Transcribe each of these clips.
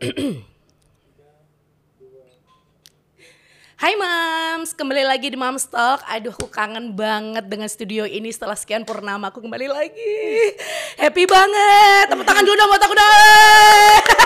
Hai Mams, kembali lagi di Mams Talk. Aduh, aku kangen banget dengan studio ini setelah sekian purnama aku kembali lagi. Happy banget. Tepuk tangan dulu dong buat aku dong.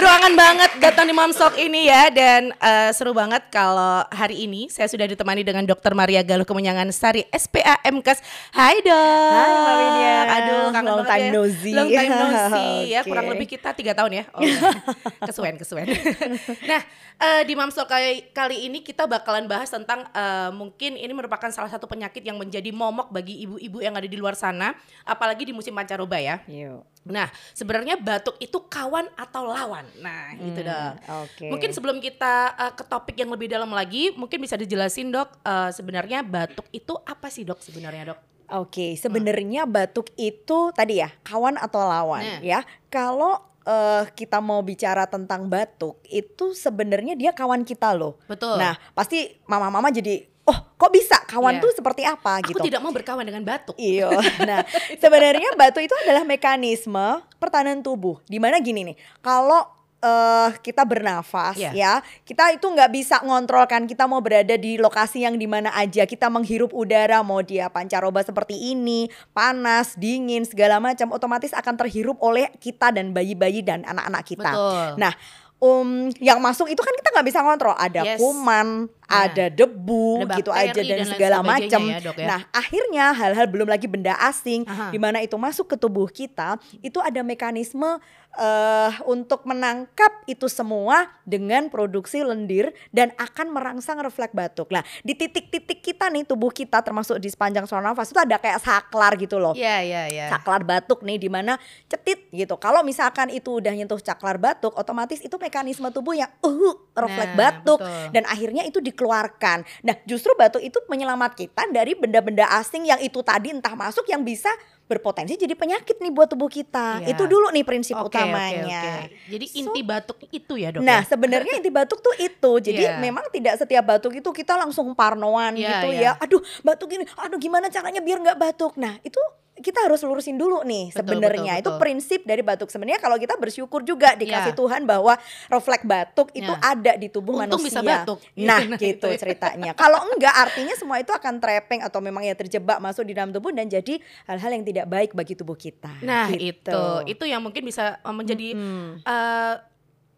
Aduh kangen banget datang di Mams Talk ini ya dan uh, seru banget kalau hari ini saya sudah ditemani dengan Dokter Maria Galuh Kemenyangan Sari SPA MKes. Hai dok. Hai Mbak Widya. Aduh kangen Long banget time ya. no see. Long time no see ya Oke. kurang lebih kita tiga tahun ya. Oh, kesuwen kesuwen. nah eh, di Mams Talk kali, kali ini kita bakalan bahas tentang eh, mungkin ini merupakan salah satu penyakit yang menjadi momok bagi ibu-ibu yang ada di luar sana, apalagi di musim pancaroba ya. Yuk. Nah, sebenarnya batuk itu kawan atau lawan? Nah, itu Hmm, dong. Oke. Mungkin sebelum kita uh, ke topik yang lebih dalam lagi, mungkin bisa dijelasin dok, uh, sebenarnya batuk itu apa sih dok sebenarnya dok? Oke, sebenarnya batuk itu tadi ya kawan atau lawan Nah. ya. Kalau eh, kita mau bicara tentang batuk itu sebenarnya dia kawan kita loh. Betul. Nah, pasti mama-mama jadi oh kok bisa kawan Iya. tuh seperti apa Aku gitu. tidak mau berkawan dengan batuk. Iya. Nah, sebenarnya batuk itu adalah mekanisme pertahanan tubuh. Di mana gini nih, kalau eh kita bernafas Iya. ya, kita itu nggak bisa ngontrolkan kita mau berada di lokasi yang di mana aja. Kita menghirup udara, mau dia pancaroba seperti ini, panas, dingin, segala macam, otomatis akan terhirup oleh kita dan bayi-bayi dan anak-anak kita. Betul. Nah, um, yang masuk itu kan kita nggak bisa ngontrol. Ada Yes. kuman, Nah. ada debu, Ada gitu aja dan, dan segala macam. ya, Dok, ya. Nah, akhirnya hal-hal belum lagi benda asing di mana itu masuk ke tubuh kita, itu ada mekanisme eh untuk menangkap itu semua dengan produksi lendir dan akan merangsang refleks batuk. Nah, di titik-titik kita nih tubuh kita termasuk di sepanjang saluran nafas itu ada kayak saklar gitu loh Iya, iya, iya. saklar batuk nih di mana cetit gitu. Kalau misalkan itu udah nyentuh saklar batuk, otomatis itu mekanisme tubuh yang uh refleks Nah, batuk betul. dan akhirnya itu dikeluarkan. Nah, justru batuk itu menyelamat kita dari benda-benda asing yang itu tadi entah masuk yang bisa berpotensi jadi penyakit nih buat tubuh kita. Iya. Itu dulu nih prinsip oke, utamanya. oke. Jadi So- inti batuk itu ya dok? Nah, ya? sebenarnya inti batuk tuh itu. Jadi Iya. memang tidak setiap batuk itu kita langsung parnoan Iya, gitu iya. ya. Aduh, batuk ini. Aduh, gimana caranya biar nggak batuk? Nah, itu kita harus lurusin dulu nih sebenarnya. Itu prinsip dari batuk. Sebenarnya kalau kita bersyukur juga dikasih Iya. Tuhan bahwa refleks batuk itu Iya. ada di tubuh Untung manusia. bisa batuk. Nah, gitu itu ya. ceritanya. Kalau enggak artinya semua itu akan trapping atau memang ya terjebak masuk di dalam tubuh dan jadi hal-hal yang tidak baik bagi tubuh kita. Nah Gitu. itu, itu yang mungkin bisa uh, menjadi Mm-mm. eh,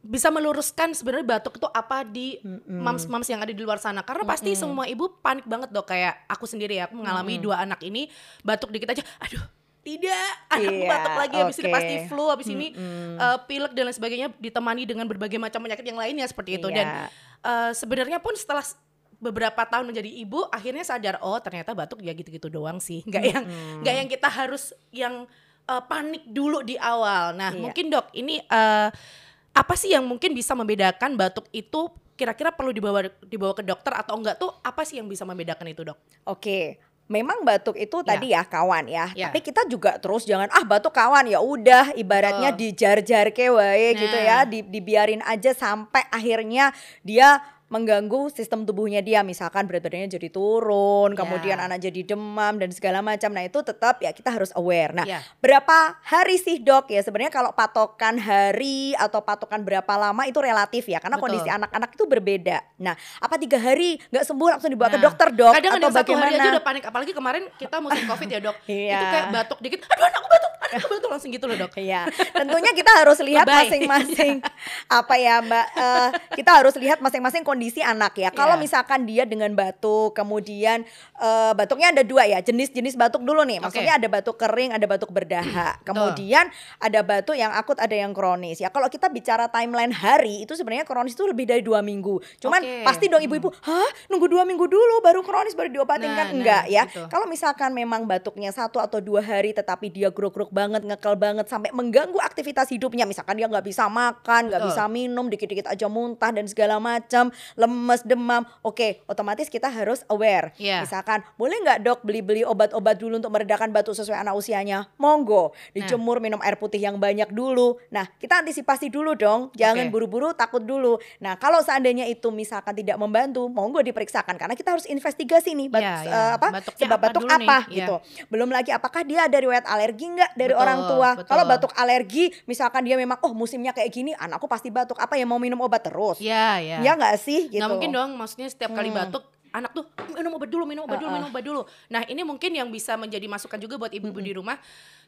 bisa meluruskan sebenarnya batuk itu apa di mams-mams yang ada di luar sana. Karena pasti Mm-mm. semua ibu panik banget dok. Kayak aku sendiri ya aku mengalami dua anak ini batuk dikit aja aduh tidak anakku Iya, batuk lagi habis ini oke. pasti flu habis ini eh, pilek dan lain sebagainya ditemani dengan berbagai macam penyakit yang lainnya seperti itu. Dan Iya. eh, sebenarnya pun setelah beberapa tahun menjadi ibu akhirnya sadar oh ternyata batuk ya gitu-gitu doang sih. Nggak yang nggak yang kita harus yang eh, panik dulu di awal. Nah Iya. mungkin dok ini eh, apa sih yang mungkin bisa membedakan batuk itu kira-kira perlu dibawa dibawa ke dokter atau enggak tuh apa sih yang bisa membedakan itu dok Oke, memang batuk itu tadi ya kawan ya. Ya. Tapi kita juga terus jangan ah batuk kawan ya udah ibaratnya Betul. dijar-jar ke wae gitu Nah. ya, di, dibiarin aja sampai akhirnya dia mengganggu sistem tubuhnya dia misalkan berat badannya jadi turun, Ya. kemudian anak jadi demam dan segala macam. Nah, itu tetap ya kita harus aware. Nah, Ya. berapa hari sih, Dok? Ya sebenarnya kalau patokan hari atau patokan berapa lama itu relatif ya karena Betul. kondisi anak-anak itu berbeda. Nah, apa tiga hari nggak sembuh langsung dibawa ke Nah, dokter, Dok? kadang ada atau yang satu hari aja bagaimana? udah panik apalagi kemarin kita musim covid ya dok Iya. itu kayak batuk dikit aduh anakku batuk anakku batuk langsung gitu loh dok Iya, tentunya kita harus lihat masing-masing apa ya Mbak. eh, kita harus lihat masing-masing kondisi anak ya. Kalau Iya. misalkan dia dengan batuk, kemudian eh, batuknya ada dua ya, jenis-jenis batuk dulu nih. Maksudnya ada batuk kering, ada batuk berdaha. Kemudian ada batuk yang akut, ada yang kronis. Ya kalau kita bicara timeline hari itu sebenarnya kronis itu lebih dari dua minggu. Cuman Oke. pasti dong ibu-ibu, hah nunggu dua minggu dulu baru kronis baru diobatin Nah, kan? nah, Enggak ya. gitu. Kalau misalkan memang batuknya satu atau dua hari tetapi dia gruk-gruk banget, ngekel banget sampai mengganggu aktivitas hidupnya, misalkan dia nggak bisa makan, nggak bisa minum, dikit-dikit aja muntah dan segala macam, lemes, demam, oke, otomatis kita harus aware. Iya. Misalkan boleh nggak dok beli-beli obat-obat dulu untuk meredakan batuk sesuai anak usianya? Monggo, dijemur, minum air putih yang banyak dulu. Nah, kita antisipasi dulu dong, jangan buru-buru, takut dulu. Nah, kalau seandainya itu misalkan tidak membantu, monggo diperiksakan karena kita harus investigasi nih bat- Iya, iya. eh, apa Batuknya sebab apa batuk dulu nih? apa Iya. gitu. Belum lagi apakah dia ada riwayat alergi nggak dari dari Betul, orang tua. betul. Kalau batuk alergi, misalkan dia memang oh musimnya kayak gini, anakku pasti batuk. Apa ya mau minum obat terus? Ya, ya. Ya nggak sih gitu. Nggak mungkin dong, maksudnya setiap kali Hmm. batuk anak tuh minum obat dulu, minum obat dulu, Uh-uh. minum obat dulu. Nah ini mungkin yang bisa menjadi masukan juga buat ibu-ibu Mm-mm. di rumah.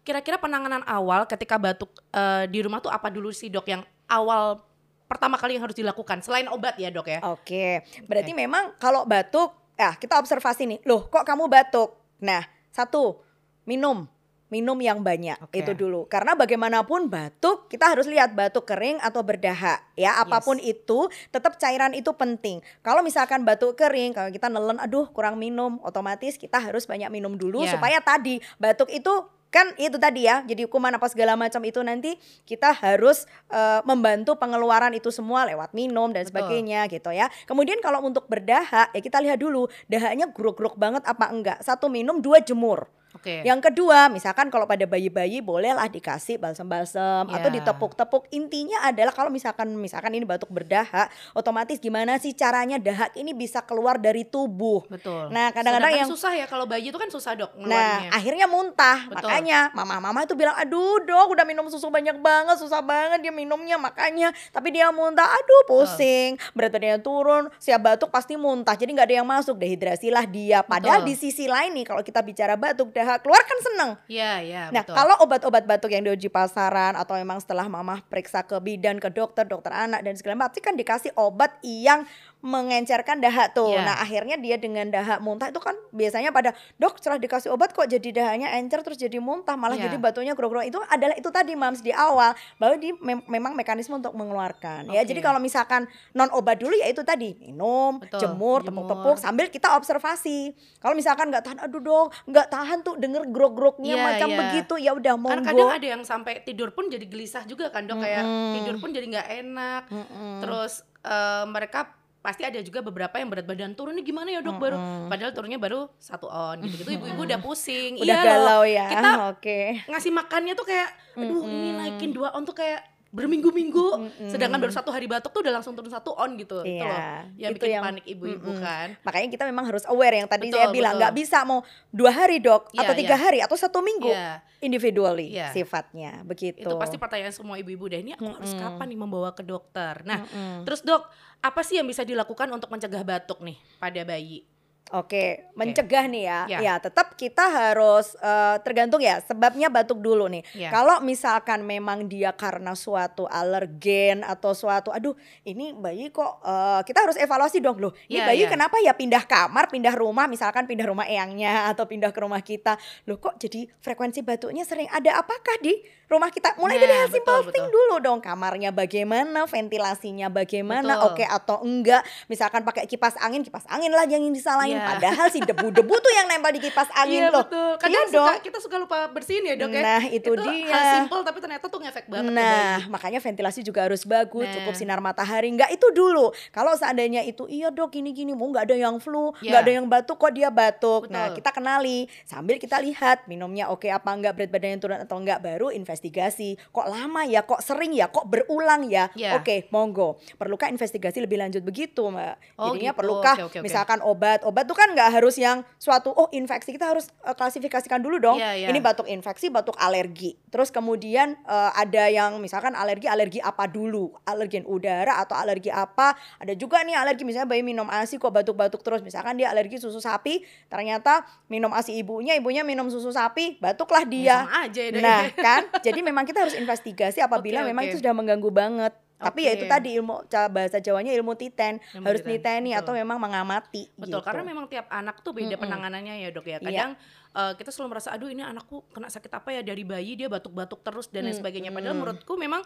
Kira-kira penanganan awal ketika batuk eh, di rumah tuh apa dulu sih dok yang awal pertama kali yang harus dilakukan selain obat ya dok ya? Oke, berarti memang kalau batuk, ya kita observasi nih. Loh, kok kamu batuk? Nah, satu, minum. Minum yang banyak Oke. itu dulu. Karena bagaimanapun batuk, kita harus lihat batuk kering atau berdahak. Ya, apa pun itu, tetap cairan itu penting. Kalau misalkan batuk kering, kalau kita nelen, aduh kurang minum, otomatis kita harus banyak minum dulu Ya. supaya tadi batuk itu kan itu tadi ya jadi kuman apa segala macam itu nanti kita harus eh, membantu pengeluaran itu semua lewat minum dan Betul. sebagainya gitu ya kemudian kalau untuk berdahak ya kita lihat dulu dahaknya gruk-gruk banget apa enggak satu minum dua jemur Oke. yang kedua, misalkan kalau pada bayi-bayi bolehlah dikasih balsam-balsam atau Ya. ditepuk-tepuk. Intinya adalah kalau misalkan misalkan ini batuk berdahak, otomatis gimana sih caranya dahak ini bisa keluar dari tubuh. Betul. Nah, kadang-kadang yang susah ya kalau bayi itu kan susah dok Nah, ngeluarinnya. akhirnya muntah. Betul. Makanya mama-mama itu bilang, "Aduh, Dok, udah minum susu banyak banget, susah banget dia minumnya." Makanya, tapi dia muntah. Aduh, pusing. Berat badannya turun, siap batuk pasti muntah. Jadi nggak ada yang masuk, dehidrasilah dia. Padahal Betul. di sisi lain nih kalau kita bicara batuk dahak, keluar kan seneng. Iya, iya, Nah, betul. kalau obat-obat batuk yang diuji pasaran atau memang setelah mama periksa ke bidan, ke dokter, dokter anak dan segala macam, pasti kan dikasih obat yang mengencerkan dahak tuh. Iya. Nah, akhirnya dia dengan dahak muntah itu kan biasanya pada dok setelah dikasih obat kok jadi dahaknya encer terus jadi muntah, malah Iya. jadi batunya grog-grog. Itu adalah itu tadi Mams di awal bahwa di mem- memang mekanisme untuk mengeluarkan. Ya, Oke. jadi kalau misalkan non obat dulu ya itu tadi minum, Betul, jemur, tepuk-tepuk sambil kita observasi. Kalau misalkan nggak tahan, aduh dok, nggak tahan tuh denger grog-grognya Iya, macam iya. begitu, ya udah kan monggo. kadang ada yang sampai tidur pun jadi gelisah juga kan dok kayak Mm-mm. tidur pun jadi nggak enak Mm-mm. terus eh, mereka pasti ada juga beberapa yang berat badan turun nih gimana ya dok? Baru padahal turunnya baru satu on gitu gitu ibu-ibu udah pusing. Udah iya galau loh ya. kita Oke. ngasih makannya tuh kayak aduh ini naikin dua on tuh kayak berminggu-minggu Mm-mm. sedangkan baru satu hari batuk tuh udah langsung turun satu on gitu itu loh Iya, yang itu bikin yang- panik ibu-ibu Mm-mm. kan Makanya kita memang harus aware yang tadi Betul, saya bilang nggak bisa mau dua hari dok Iya, atau tiga iya. hari atau satu minggu Iya. individually Iya. sifatnya begitu. itu pasti pertanyaan semua ibu-ibu deh ini aku harus Mm-mm. kapan nih membawa ke dokter nah Mm-mm. terus dok apa sih yang bisa dilakukan untuk mencegah batuk nih pada bayi Oke, mencegah nih ya. Ya. Ya, tetap kita harus eh, tergantung ya sebabnya batuk dulu nih. Ya. Kalau misalkan memang dia karena suatu alergen atau suatu aduh, ini bayi kok eh, kita harus evaluasi dong loh. Ini Ya, bayi ya. kenapa ya pindah kamar, pindah rumah, misalkan pindah rumah eyangnya atau pindah ke rumah kita. Loh kok jadi frekuensi batuknya sering ada apakah di rumah kita? Mulai dari Nah, hal simple betul, thing betul. dulu dong. Kamarnya bagaimana, ventilasinya bagaimana, Betul. oke atau enggak. Misalkan pakai kipas angin, kipas angin lah yang disalahin. Iya. Padahal si debu-debu tuh yang nempel di kipas angin iya loh. betul kadang Iya suka dong. kita suka lupa bersihin ya dok ya Nah, itu dia. hal simple tapi ternyata tuh ngefek banget ke Nah, bayi. makanya ventilasi juga harus bagus, Nah. cukup sinar matahari. Enggak itu dulu. Kalau seandainya itu iya dok gini-gini, mau nggak ada yang flu, Ya. nggak ada yang batuk, kok dia batuk. Nah, Betul. kita kenali sambil kita lihat minumnya oke apa enggak, berat badannya turun atau enggak, baru investigasi. Kok lama ya, kok sering ya, kok berulang ya. Ya. Oke, monggo. Perlukah investigasi lebih lanjut begitu, Mbak? Oh, Jadinya gitu. perlukah oke, oke. misalkan obat, obat tuh kan nggak harus yang suatu oh infeksi kita harus eh, klasifikasikan dulu dong. Iya, iya. Ini batuk infeksi, batuk alergi. Terus kemudian eh, ada yang misalkan alergi alergi apa dulu? Alergen udara atau alergi apa? Ada juga nih alergi misalnya bayi minum ASI kok batuk-batuk terus. Misalkan dia alergi susu sapi, ternyata minum ASI ibunya, ibunya minum susu sapi, batuklah Ya, dia. sama aja ya dok Nah, kan? Jadi memang kita harus investigasi apabila Oke, memang oke. itu sudah mengganggu banget. Tapi ya itu tadi ilmu bahasa Jawanya ilmu titen, Ilmu harus titen, niteni betul. atau memang mengamati Betul, gitu. karena memang tiap anak tuh beda Mm-mm. penanganannya ya dok ya. Iya. Kadang eh, kita selalu merasa, aduh ini anakku kena sakit apa ya dari bayi dia batuk-batuk terus dan lain sebagainya. Padahal menurutku memang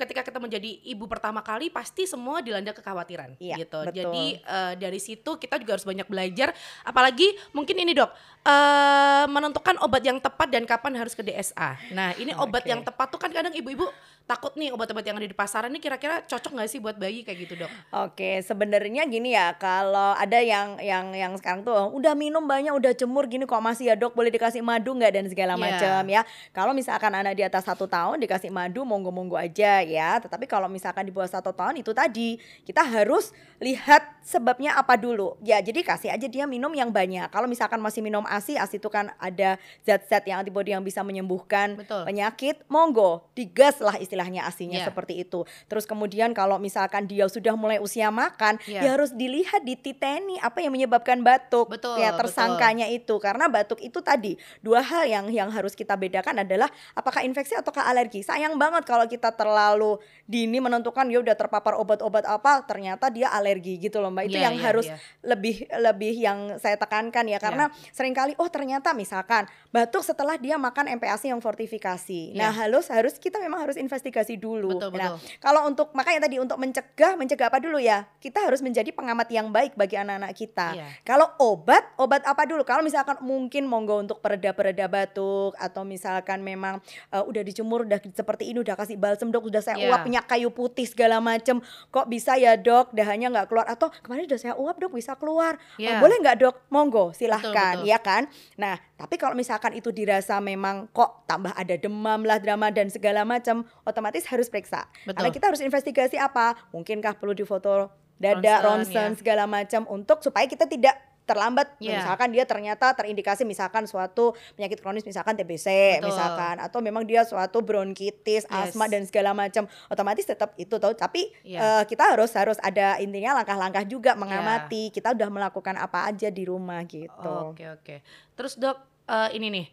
ketika kita menjadi ibu pertama kali pasti semua dilanda kekhawatiran Iya, gitu. betul. Jadi eh, dari situ kita juga harus banyak belajar. Apalagi mungkin ini dok eh, menentukan obat yang tepat dan kapan harus ke DSA. Nah ini obat Oke. yang tepat tuh kan kadang ibu-ibu takut nih obat-obat yang ada di pasaran ini kira-kira cocok nggak sih buat bayi kayak gitu dok? Oke, sebenarnya gini ya, kalau ada yang yang yang sekarang tuh udah minum banyak, udah jemur gini kok masih ya dok, boleh dikasih madu nggak dan segala Iya. macam ya. Kalau misalkan anak di atas satu tahun dikasih madu, monggo-monggo aja ya. Tetapi kalau misalkan di bawah satu tahun itu tadi kita harus lihat sebabnya apa dulu. Ya, jadi kasih aja dia minum yang banyak. Kalau misalkan masih minum ASI, ASI itu kan ada zat-zat yang antibodi yang bisa menyembuhkan Betul. penyakit, monggo digas lah istilahnya asinya Iya. seperti itu. Terus kemudian kalau misalkan dia sudah mulai usia makan, Iya. ya harus dilihat dititeni apa yang menyebabkan batuk. Betul, ya tersangkanya itu karena batuk itu tadi dua hal yang yang harus kita bedakan adalah apakah infeksi ataukah alergi. Sayang banget kalau kita terlalu dini menentukan ya udah terpapar obat-obat apa, ternyata dia alergi gitu loh Mbak. Itu Iya, yang iya, harus iya. lebih lebih yang saya tekankan ya karena sering kali oh ternyata misalkan batuk setelah dia makan MPASI yang fortifikasi. Nah, Iya. harus harus kita memang harus investigasi dulu. Betul, Nah, betul. kalau untuk makanya tadi untuk mencegah, mencegah apa dulu ya? Kita harus menjadi pengamat yang baik bagi anak-anak kita. Iya. Kalau obat, obat apa dulu? Kalau misalkan mungkin monggo untuk pereda-pereda batuk atau misalkan memang eh, udah dijemur udah seperti ini udah kasih balsem dok, udah saya Iya. uap minyak kayu putih segala macem. Kok bisa ya dok? Dahannya nggak keluar atau kemarin udah saya uap dok bisa keluar. Oh, Iya. boleh nggak dok? Monggo silahkan betul. ya kan. Nah tapi kalau misalkan itu dirasa memang kok tambah ada demam lah drama dan segala macam, otomatis harus periksa. Betul. Karena kita harus investigasi apa? Mungkinkah perlu difoto dada, Ronsen, ya. segala macam untuk supaya kita tidak terlambat Iya. misalkan dia ternyata terindikasi misalkan suatu penyakit kronis misalkan TBC Betul. misalkan atau memang dia suatu bronkitis, Yes. asma dan segala macam otomatis tetap itu tahu tapi Iya. eh, kita harus harus ada intinya langkah-langkah juga Iya. mengamati kita udah melakukan apa aja di rumah gitu. Oke oke. Terus dok eh, ini nih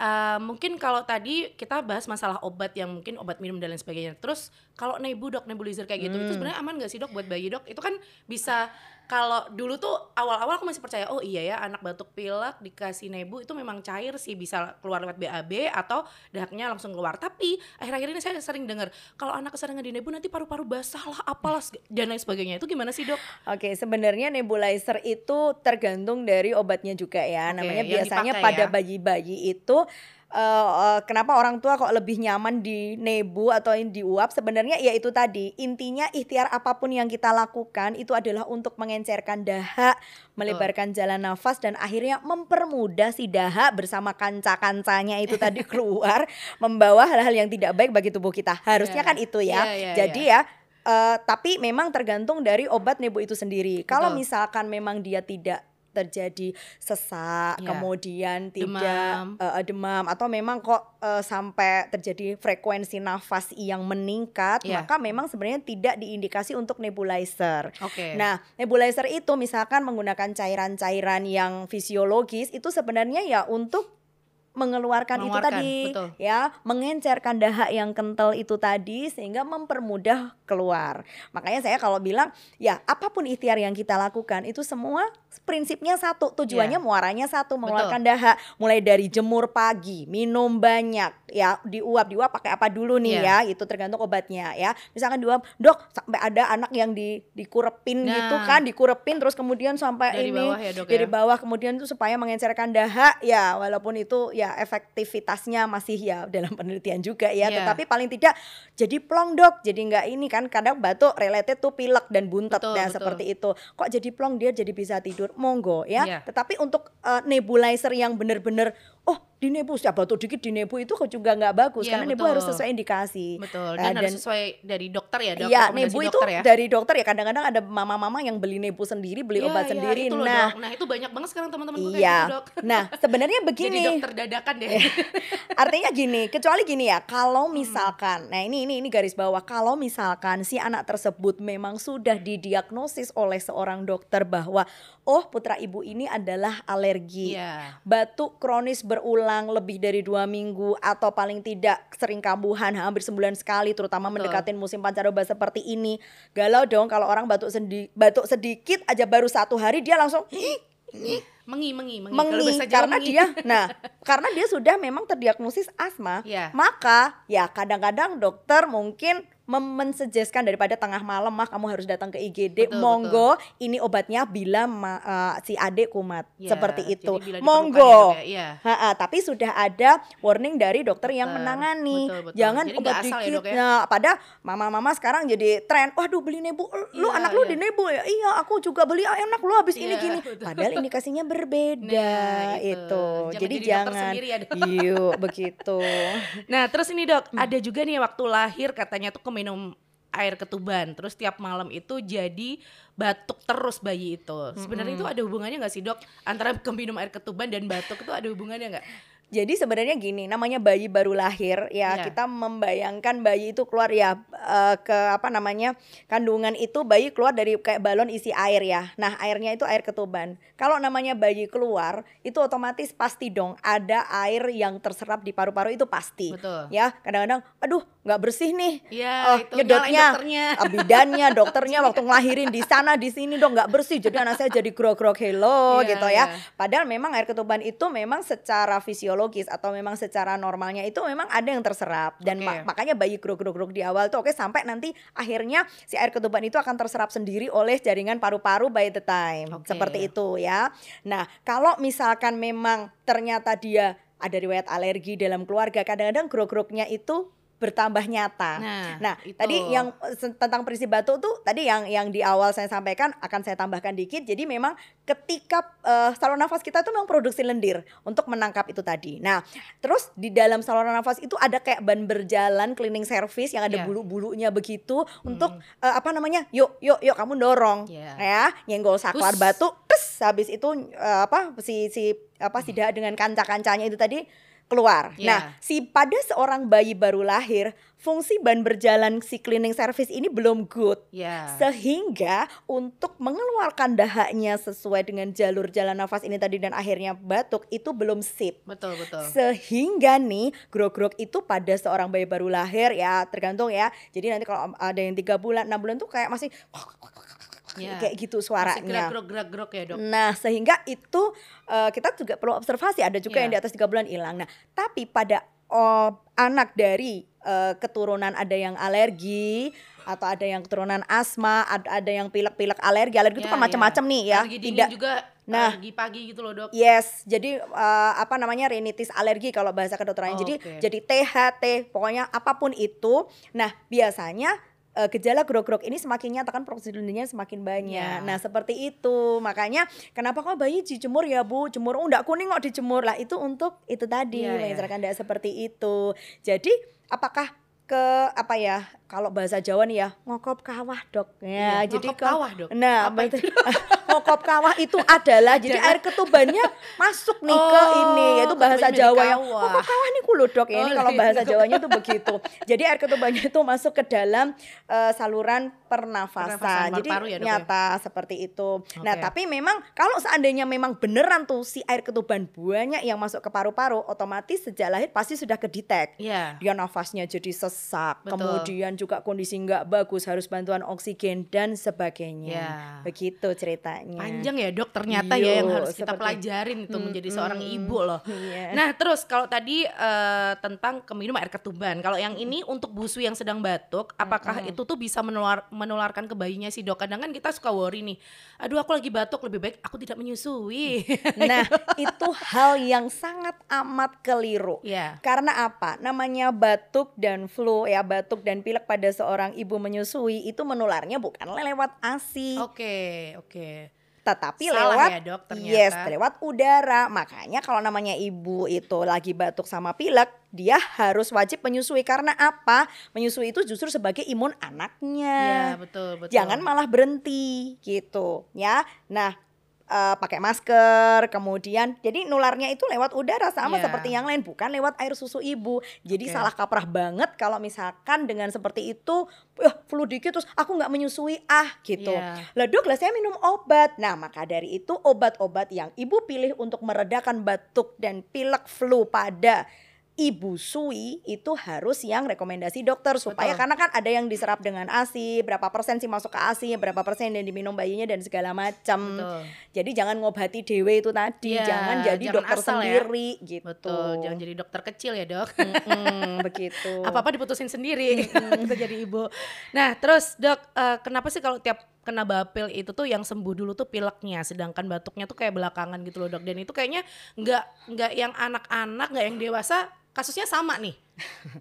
eh, mungkin kalau tadi kita bahas masalah obat yang mungkin obat minum dan lain sebagainya. Terus kalau nebu dok nebulizer kayak gitu itu Hmm. sebenarnya aman gak sih dok buat bayi dok? Itu kan bisa kalau dulu tuh awal-awal aku masih percaya oh iya ya anak batuk pilek dikasih nebu itu memang cair sih bisa keluar lewat BAB atau dahaknya langsung keluar. Tapi akhir-akhir ini saya sering dengar kalau anak keseringan di nebu nanti paru-paru basah lah apalah dan lain sebagainya. Itu gimana sih dok? Oke, sebenarnya nebulizer itu tergantung dari obatnya juga ya. Oke, Namanya biasanya dipakai pada ya. bayi-bayi itu eh, eh, kenapa orang tua kok lebih nyaman di nebu atau di uap? Sebenarnya ya itu tadi. Intinya ikhtiar apa pun yang kita lakukan itu adalah untuk mengencerkan dahak, melebarkan jalan nafas dan akhirnya mempermudah si dahak bersama kanca-kancanya itu tadi keluar membawa hal-hal yang tidak baik bagi tubuh kita. Harusnya Iya. kan itu ya. Iya, iya, Jadi ya Eh, tapi memang tergantung dari obat nebu itu sendiri. Kalau misalkan memang dia tidak terjadi sesak, Ya. kemudian tidak Demam. eh, demam atau memang kok eh, sampai terjadi frekuensi nafas yang meningkat, Ya. maka memang sebenarnya tidak diindikasi untuk nebulizer. Oke. Nah, nebulizer itu misalkan menggunakan cairan-cairan yang fisiologis itu sebenarnya ya untuk mengeluarkan, itu Mengeluarkan, tadi betul. ya, mengencerkan dahak yang kental itu tadi sehingga mempermudah keluar. Makanya saya kalau bilang ya apa pun ikhtiar yang kita lakukan itu semua prinsipnya satu, tujuannya Iya. muaranya satu, mengeluarkan dahak. Mulai dari jemur pagi, minum banyak, ya diuap, diuap pakai apa dulu nih Iya. ya, itu tergantung obatnya ya. Misalkan diuap, "Dok, sampai ada anak yang di dikurepin gitu Nah. kan, dikurepin terus kemudian sampai Dari ini bawah ya, Dok, dari ya? bawah kemudian itu supaya mengencerkan dahak ya walaupun itu ya efektivitasnya masih ya dalam penelitian juga ya Iya. tetapi paling tidak jadi plong dok jadi nggak ini kan kadang batuk related tuh pilek dan buntet Betul, nah betul. seperti itu kok jadi plong dia jadi bisa tidur monggo ya Iya. tetapi untuk eh, nebulizer yang bener-bener oh di nebu ya batuk dikit di nebu itu kok juga nggak bagus Iya, karena nebu betul. harus sesuai indikasi Betul. Nah, Dan, harus sesuai dari dokter ya, dok. Iya, rekomendasi nebu itu dokter ya. dari dokter ya. Kadang-kadang ada mama-mama yang beli nebu sendiri, beli Iya, obat iya, sendiri. itu loh, nah, dok. nah itu banyak banget sekarang teman-teman iya. gitu, dok. Nah, sebenarnya Jadi begini. dokter dadakan deh. Artinya gini, kecuali gini ya, kalau Hmm. misalkan, nah ini ini ini garis bawah, kalau misalkan si anak tersebut memang sudah didiagnosis oleh seorang dokter bahwa oh putra ibu ini adalah alergi, Iya. batuk kronis berulang lebih dari dua minggu atau paling tidak sering kambuhan hampir sebulan sekali, terutama Betul. mendekatin musim pancaroba seperti ini, galau dong kalau orang batuk sendi batuk sedikit aja baru satu hari dia langsung Mengi, mengi, mengi. Mengi karena mengi. dia nah karena dia sudah memang terdiagnosis asma Iya. maka ya kadang-kadang dokter mungkin mensuggestkan daripada tengah malam mah kamu harus datang ke IGD Betul, monggo ini obatnya bila ma- eh, si adik kumat Ya, seperti itu monggo ya, ya. Iya. Ha-ha, tapi sudah ada warning dari dokter yang Dokter, menangani. betul, betul. Jangan Jadi obat ya, dikit. Dok, ya? Nah, pada mama-mama sekarang jadi tren. Waduh, beli nebu. Lu Iya, anak lu iya. di nebu ya? Iya, aku juga beli. Ah, enak lu habis ini Iya, gini. betul. Padahal indikasinya berbeda Nah, itu. itu. Jangan Jadi jadi jangan. sendiri ya. Yuk, begitu. Nah, terus ini dok, Hmm. ada juga nih waktu lahir katanya tuh keminum air ketuban, terus tiap malam itu jadi batuk terus bayi itu. Sebenarnya itu ada hubungannya nggak sih dok antara keminum air ketuban dan batuk itu ada hubungannya nggak? Jadi sebenarnya gini, namanya bayi baru lahir ya Iya. kita membayangkan bayi itu keluar ya eh, ke apa namanya kandungan itu bayi keluar dari kayak balon isi air ya. Nah airnya itu air ketuban. Kalau namanya bayi keluar itu otomatis pasti dong ada air yang terserap di paru-paru itu pasti. Betul. Ya kadang-kadang, aduh nggak bersih nih. Iya, Oh, itu nyedotnya, dokternya. bidannya, dokternya waktu ngelahirin di sana di sini dong nggak bersih. Jadi anak saya jadi grog-grog hello Iya, gitu ya. iya. Padahal memang air ketuban itu memang secara fisiologis atau memang secara normalnya itu memang ada yang terserap dan Oke. ma- makanya bayi grog-grog di awal tuh oke sampai nanti akhirnya si air ketuban itu akan terserap sendiri oleh jaringan paru-paru by the time. Oke. Seperti itu ya. Nah, kalau misalkan memang ternyata dia ada riwayat alergi dalam keluarga, kadang-kadang grog-grognya itu bertambah nyata. Nah, Nah, itu. tadi yang tentang prinsip batuk tuh tadi yang yang di awal saya sampaikan akan saya tambahkan dikit. Jadi memang ketika eh, saluran nafas kita tuh memang produksi lendir untuk menangkap itu tadi. Nah, terus di dalam saluran nafas itu ada kayak ban berjalan cleaning service yang ada Iya. bulu-bulunya begitu untuk eh, apa namanya? Yuk, yuk, yuk kamu dorong. Iya. Ya, nyenggol saklar Hus. batuk, tes habis itu eh, apa si si apa si da- dengan kanca-kancanya itu tadi keluar. Iya. Nah, si pada seorang bayi baru lahir, fungsi ban berjalan si cleaning service ini belum good. Ya. Sehingga untuk mengeluarkan dahaknya sesuai dengan jalur jalan nafas ini tadi dan akhirnya batuk itu belum sip. Betul, betul. Sehingga nih grog-grog itu pada seorang bayi baru lahir ya tergantung ya. Jadi nanti kalau ada yang tiga bulan, enam bulan tuh kayak masih Ya. kayak gitu Masih suaranya. gerak-gerak gerak-gerak ya, Dok. Nah, sehingga itu eh, kita juga perlu observasi. Ada juga Iya. yang di atas tiga bulan hilang. Nah, tapi pada oh, anak dari eh, keturunan ada yang alergi atau ada yang keturunan asma, ada ada yang pilek-pilek alergi. Alergi itu Ya, kan macam-macam ya. nih ya. Alergi Tidak juga Nah. alergi pagi gitu loh, Dok. Yes, jadi eh, apa namanya rinitis alergi kalau bahasa kedokterannya. Jadi Oke. jadi THT, pokoknya apa pun itu. Nah, biasanya eh, gejala grog-grog ini semakin nyata kan produksi lendirnya semakin banyak. Ya. Nah, seperti itu. Makanya kenapa kok bayi dijemur ya, Bu? Jemur oh enggak kuning kok dijemur. Lah itu untuk itu tadi, Iya, iya. misalkan enggak seperti itu. Jadi, apakah ke apa ya kalau bahasa Jawa nih ya ngokop kawah dok ya Iya, jadi ngokop kalau- kawah, Dok. nah Apa betul. ngokop kawah itu adalah jadi air ketubannya masuk nih ke Oh, ini yaitu bahasa Jawa yang ngokop kawah nih kulo dok ya ini Oh, kalau iya. bahasa Jawanya itu begitu jadi air ketubannya itu masuk ke dalam eh, saluran pernafasan, Pernafasan, jadi ya, Dok, ya? nyata seperti itu nah Oke. tapi memang kalau seandainya memang beneran tuh si air ketuban banyak yang masuk ke paru-paru otomatis sejak lahir pasti sudah kedetek Iya. dia nafasnya jadi sesak, Betul. kemudian juga kondisi nggak bagus, harus bantuan oksigen dan sebagainya. Ya. Begitu ceritanya. Panjang ya dok ternyata ya yang harus kita seperti- pelajarin itu menjadi seorang Mm-mm. ibu loh. Iya. Nah terus kalau tadi eh, tentang keminum air ketuban, kalau yang ini untuk busu yang sedang batuk, apakah itu tuh bisa menular menularkan ke bayinya sih dok? Kadang kan kita suka worry nih, aduh aku lagi batuk lebih baik aku tidak menyusui. Nah, itu hal yang sangat amat keliru. ya. Karena apa? Namanya batuk dan flu ya, batuk dan pilek pada seorang ibu menyusui itu menularnya bukan lewat ASI, Oke oke. tetapi Salah lewat ya, Dok, ternyata. yes lewat udara makanya kalau namanya ibu itu lagi batuk sama pilek dia harus wajib menyusui karena apa menyusui itu justru sebagai imun Iya anaknya betul betul. jangan malah berhenti gitu ya nah eh, pakai masker kemudian jadi nularnya itu lewat udara sama Iya. seperti yang lain bukan lewat air susu ibu jadi Oke. salah kaprah banget kalau misalkan dengan seperti itu eh flu dikit terus aku nggak menyusui ah gitu Iya. lah dok lah saya minum obat. Nah maka dari itu obat-obat yang ibu pilih untuk meredakan batuk dan pilek flu pada ibu sui itu harus yang rekomendasi dokter supaya Betul. karena kan ada yang diserap dengan ASI, berapa persen sih masuk ke ASI, berapa persen yang diminum bayinya dan segala macam. Jadi jangan ngobati dewe itu tadi, Iya, jangan jadi jangan dokter ya. sendiri gitu. Betul, jangan jadi dokter kecil ya dok. Mm-mm, begitu. Apa-apa diputusin sendiri kita jadi ibu. Nah terus dok, eh, kenapa sih kalau tiap kena bapil itu tuh yang sembuh dulu tuh pileknya, sedangkan batuknya tuh kayak belakangan gitu loh dok. Dan itu kayaknya nggak nggak yang anak-anak, nggak yang dewasa, kasusnya sama nih.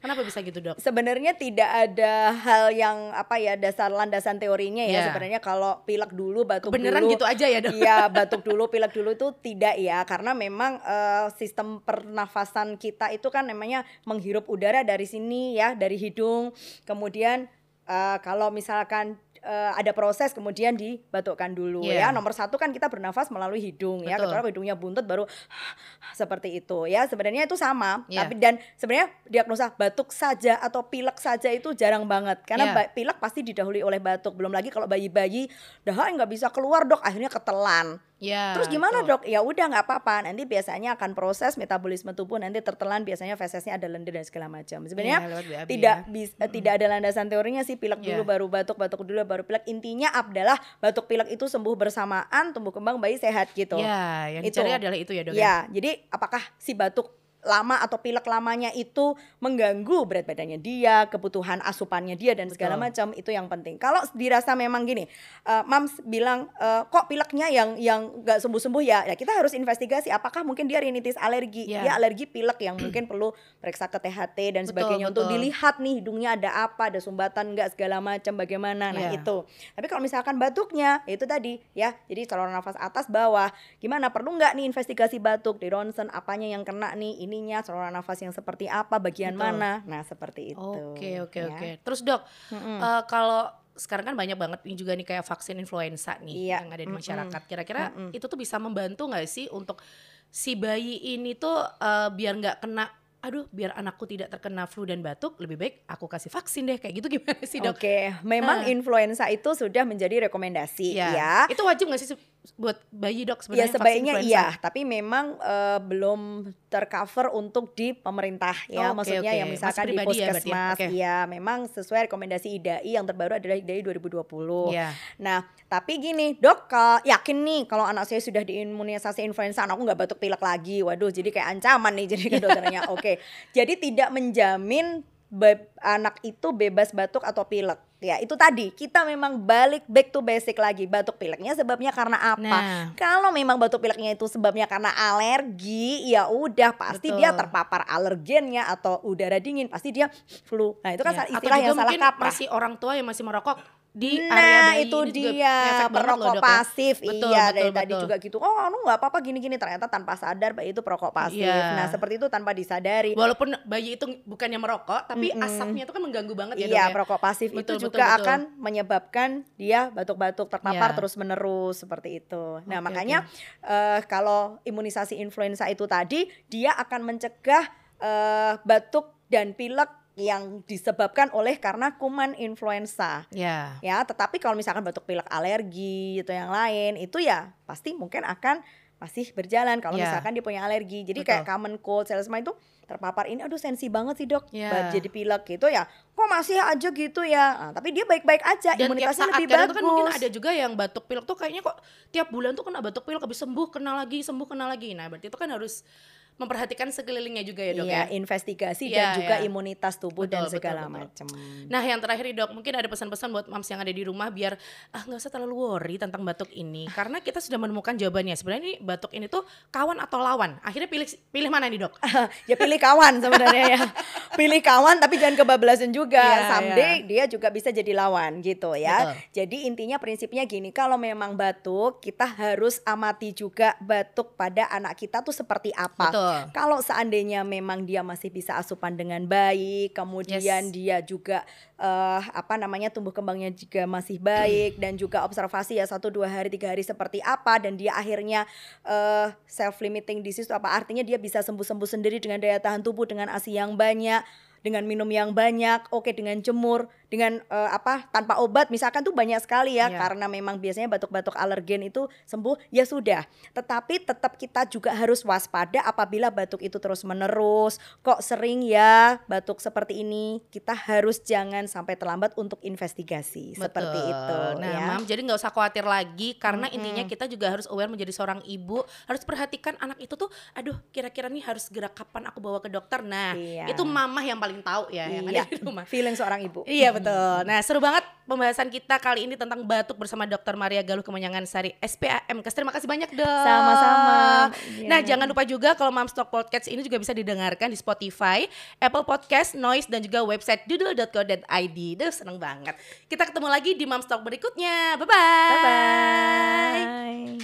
Kenapa bisa gitu dok? Sebenarnya tidak ada hal yang apa ya dasar landasan teorinya ya. Iya. Sebenarnya kalau pilek dulu batuk Beneran dulu. gitu aja ya dok? Iya batuk dulu pilek dulu itu tidak ya karena memang eh, sistem pernafasan kita itu kan namanya menghirup udara dari sini ya dari hidung kemudian eh, kalau misalkan eh, ada proses kemudian dibatukkan dulu Iya. ya nomor satu kan kita bernafas melalui hidung ya Betul. kecuali hidungnya buntut baru seperti itu ya sebenarnya itu sama Iya. tapi dan sebenarnya diagnosa batuk saja atau pilek saja itu jarang banget karena Iya. ba- pilek pasti didahului oleh batuk belum lagi kalau bayi-bayi dah nggak bisa keluar dok akhirnya ketelan Ya. terus gimana betul. dok ya udah nggak apa-apa nanti biasanya akan proses metabolisme tubuh nanti tertelan biasanya fesesnya ada lendir dan segala macam sebenarnya Iya, BAB tidak ya. bis- eh, tidak ada landasan teorinya sih pilek dulu Iya. baru batuk batuk dulu baru pilek intinya adalah batuk pilek itu sembuh bersamaan tumbuh kembang bayi sehat gitu Ya, yang Itu. dicari adalah itu ya dok Ya, jadi apakah si batuk lama atau pilek lamanya itu mengganggu berat badannya dia, kebutuhan asupannya dia dan segala macam itu yang penting. Kalau dirasa memang gini, eh, Mams bilang eh, kok pileknya yang yang nggak sembuh-sembuh ya, ya kita harus investigasi apakah mungkin dia rinitis alergi, Ya. dia alergi pilek yang mungkin perlu periksa ke THT dan Betul, sebagainya untuk betul. dilihat nih hidungnya ada apa, ada sumbatan nggak segala macam bagaimana. Nah, Ya. itu. Tapi kalau misalkan batuknya ya itu tadi ya, jadi saluran nafas atas bawah, gimana perlu nggak nih investigasi batuk di ronsen apanya yang kena nih ininya saluran nafas yang seperti apa bagian Betul. mana nah seperti itu Oke oke ya. oke. Terus dok, Mm-mm. eh, kalau sekarang kan banyak banget nih juga nih kayak vaksin influenza nih Iya, yang ada di masyarakat. Kira-kira Mm-mm. itu tuh bisa membantu nggak sih untuk si bayi ini tuh eh, biar nggak kena aduh biar anakku tidak terkena flu dan batuk lebih baik aku kasih vaksin deh kayak gitu gimana sih dok? Oke, memang Ah. influenza itu sudah menjadi rekomendasi Ya. ya. Itu wajib nggak sih buat bayi dok Ya sebenarnya? vaksin sebaiknya iya, tapi memang eh, belum tercover untuk di pemerintah ya. Oke, Maksudnya oke. yang Mas misalkan di ya berarti ya? puskesmas, Oke. iya memang sesuai rekomendasi IDAI yang terbaru adalah IDAI 2020. Iya. Nah, tapi gini, dok, yakin nih kalau anak saya sudah diimunisasi influenza, anakku nggak batuk pilek lagi. Waduh, jadi kayak ancaman nih jadi ke dokternya. Oke, jadi tidak menjamin anak itu bebas batuk atau pilek. Ya, itu tadi kita memang balik back to basic lagi. Batuk pileknya sebabnya karena apa? Nah. Kalau memang batuk pileknya itu sebabnya karena alergi, ya udah pasti Betul. dia terpapar alergennya atau udara dingin, pasti dia flu. Nah, itu kan. Atau istilah juga yang salah kaprah. masih orang tua yang masih merokok di area Nah bayi itu ini dia loh, perokok ya. pasif Betul, iya betul, dari tadi betul. juga gitu oh anu nggak apa-apa gini-gini ternyata tanpa sadar bayi itu perokok pasif Iya. nah seperti itu tanpa disadari Walaupun bayi itu bukannya merokok, tapi Mm-mm. asapnya itu kan mengganggu banget ya iya dok ya. perokok pasif Betul, itu betul, juga betul. akan menyebabkan dia batuk-batuk terpapar Iya. terus menerus seperti itu nah Oke, makanya eh, kalau imunisasi influenza itu tadi dia akan mencegah eh, batuk dan pilek yang disebabkan oleh karena kuman influenza Ya. ya tetapi kalau misalkan batuk pilek alergi atau yang lain itu ya pasti mungkin akan masih berjalan kalau Ya. misalkan dia punya alergi jadi Betul. kayak common cold selesma itu terpapar ini aduh sensi banget sih dok. Ba- jadi pilek gitu ya kok masih aja gitu ya Nah, tapi dia baik-baik aja Dan tiap imunitasnya saat lebih bagus tuh kan mungkin ada juga yang batuk pilek tuh kayaknya kok tiap bulan tuh kena batuk pilek habis sembuh kena lagi sembuh kena lagi. Nah berarti itu kan harus memperhatikan sekelilingnya juga ya dok Iya, ya. investigasi Iya, dan juga iya. imunitas tubuh dan Betul, betul, segala macam Nah yang terakhir nih dok, mungkin ada pesan-pesan buat mams yang ada di rumah biar ah nggak usah terlalu worry tentang batuk ini, karena kita sudah menemukan jawabannya. Sebenarnya ini batuk ini tuh kawan atau lawan. Akhirnya pilih pilih mana nih dok? ya pilih kawan sebenarnya ya pilih kawan tapi jangan kebablasan juga Iya, someday dia juga bisa jadi lawan gitu ya Betul. jadi intinya prinsipnya gini kalau memang batuk kita harus amati juga batuk pada anak kita tuh seperti apa Betul. Kalau seandainya memang dia masih bisa asupan dengan baik kemudian Yes. dia juga eh, apa namanya tumbuh kembangnya juga masih baik dan juga observasi ya satu dua hari tiga hari seperti apa dan dia akhirnya eh, self limiting disease itu apa artinya dia bisa sembuh sembuh sendiri dengan daya tahan tubuh dengan asi yang banyak dengan minum yang banyak oke dengan jemur dengan eh, apa tanpa obat misalkan tuh banyak sekali ya Iya. karena memang biasanya batuk-batuk alergen itu sembuh ya sudah. Tetapi tetap kita juga harus waspada apabila batuk itu terus menerus kok sering ya batuk seperti ini kita harus jangan sampai terlambat untuk investigasi seperti Betul. itu Nah, ya. Mam, jadi nggak usah khawatir lagi karena Mm-mm. intinya kita juga harus aware menjadi seorang ibu, harus perhatikan anak itu tuh, aduh, kira-kira nih harus gerak kapan aku bawa ke dokter. Nah, Iya. itu mamah yang paling tahu ya yang Iya. ada di rumah. Feeling seorang ibu. Iya betul. Nah seru banget pembahasan kita kali ini tentang batuk bersama Dr. Maria Galuh Kemenyangan Sari SPAM. Kes terima kasih banyak dok. Sama-sama. Nah Iya. jangan lupa juga kalau Mom Stock Podcast ini juga bisa didengarkan di Spotify, Apple Podcast, Noise dan juga website doodle.co.id. Duh seneng banget. Kita ketemu lagi di Mom Stock berikutnya. Bye bye. Bye bye.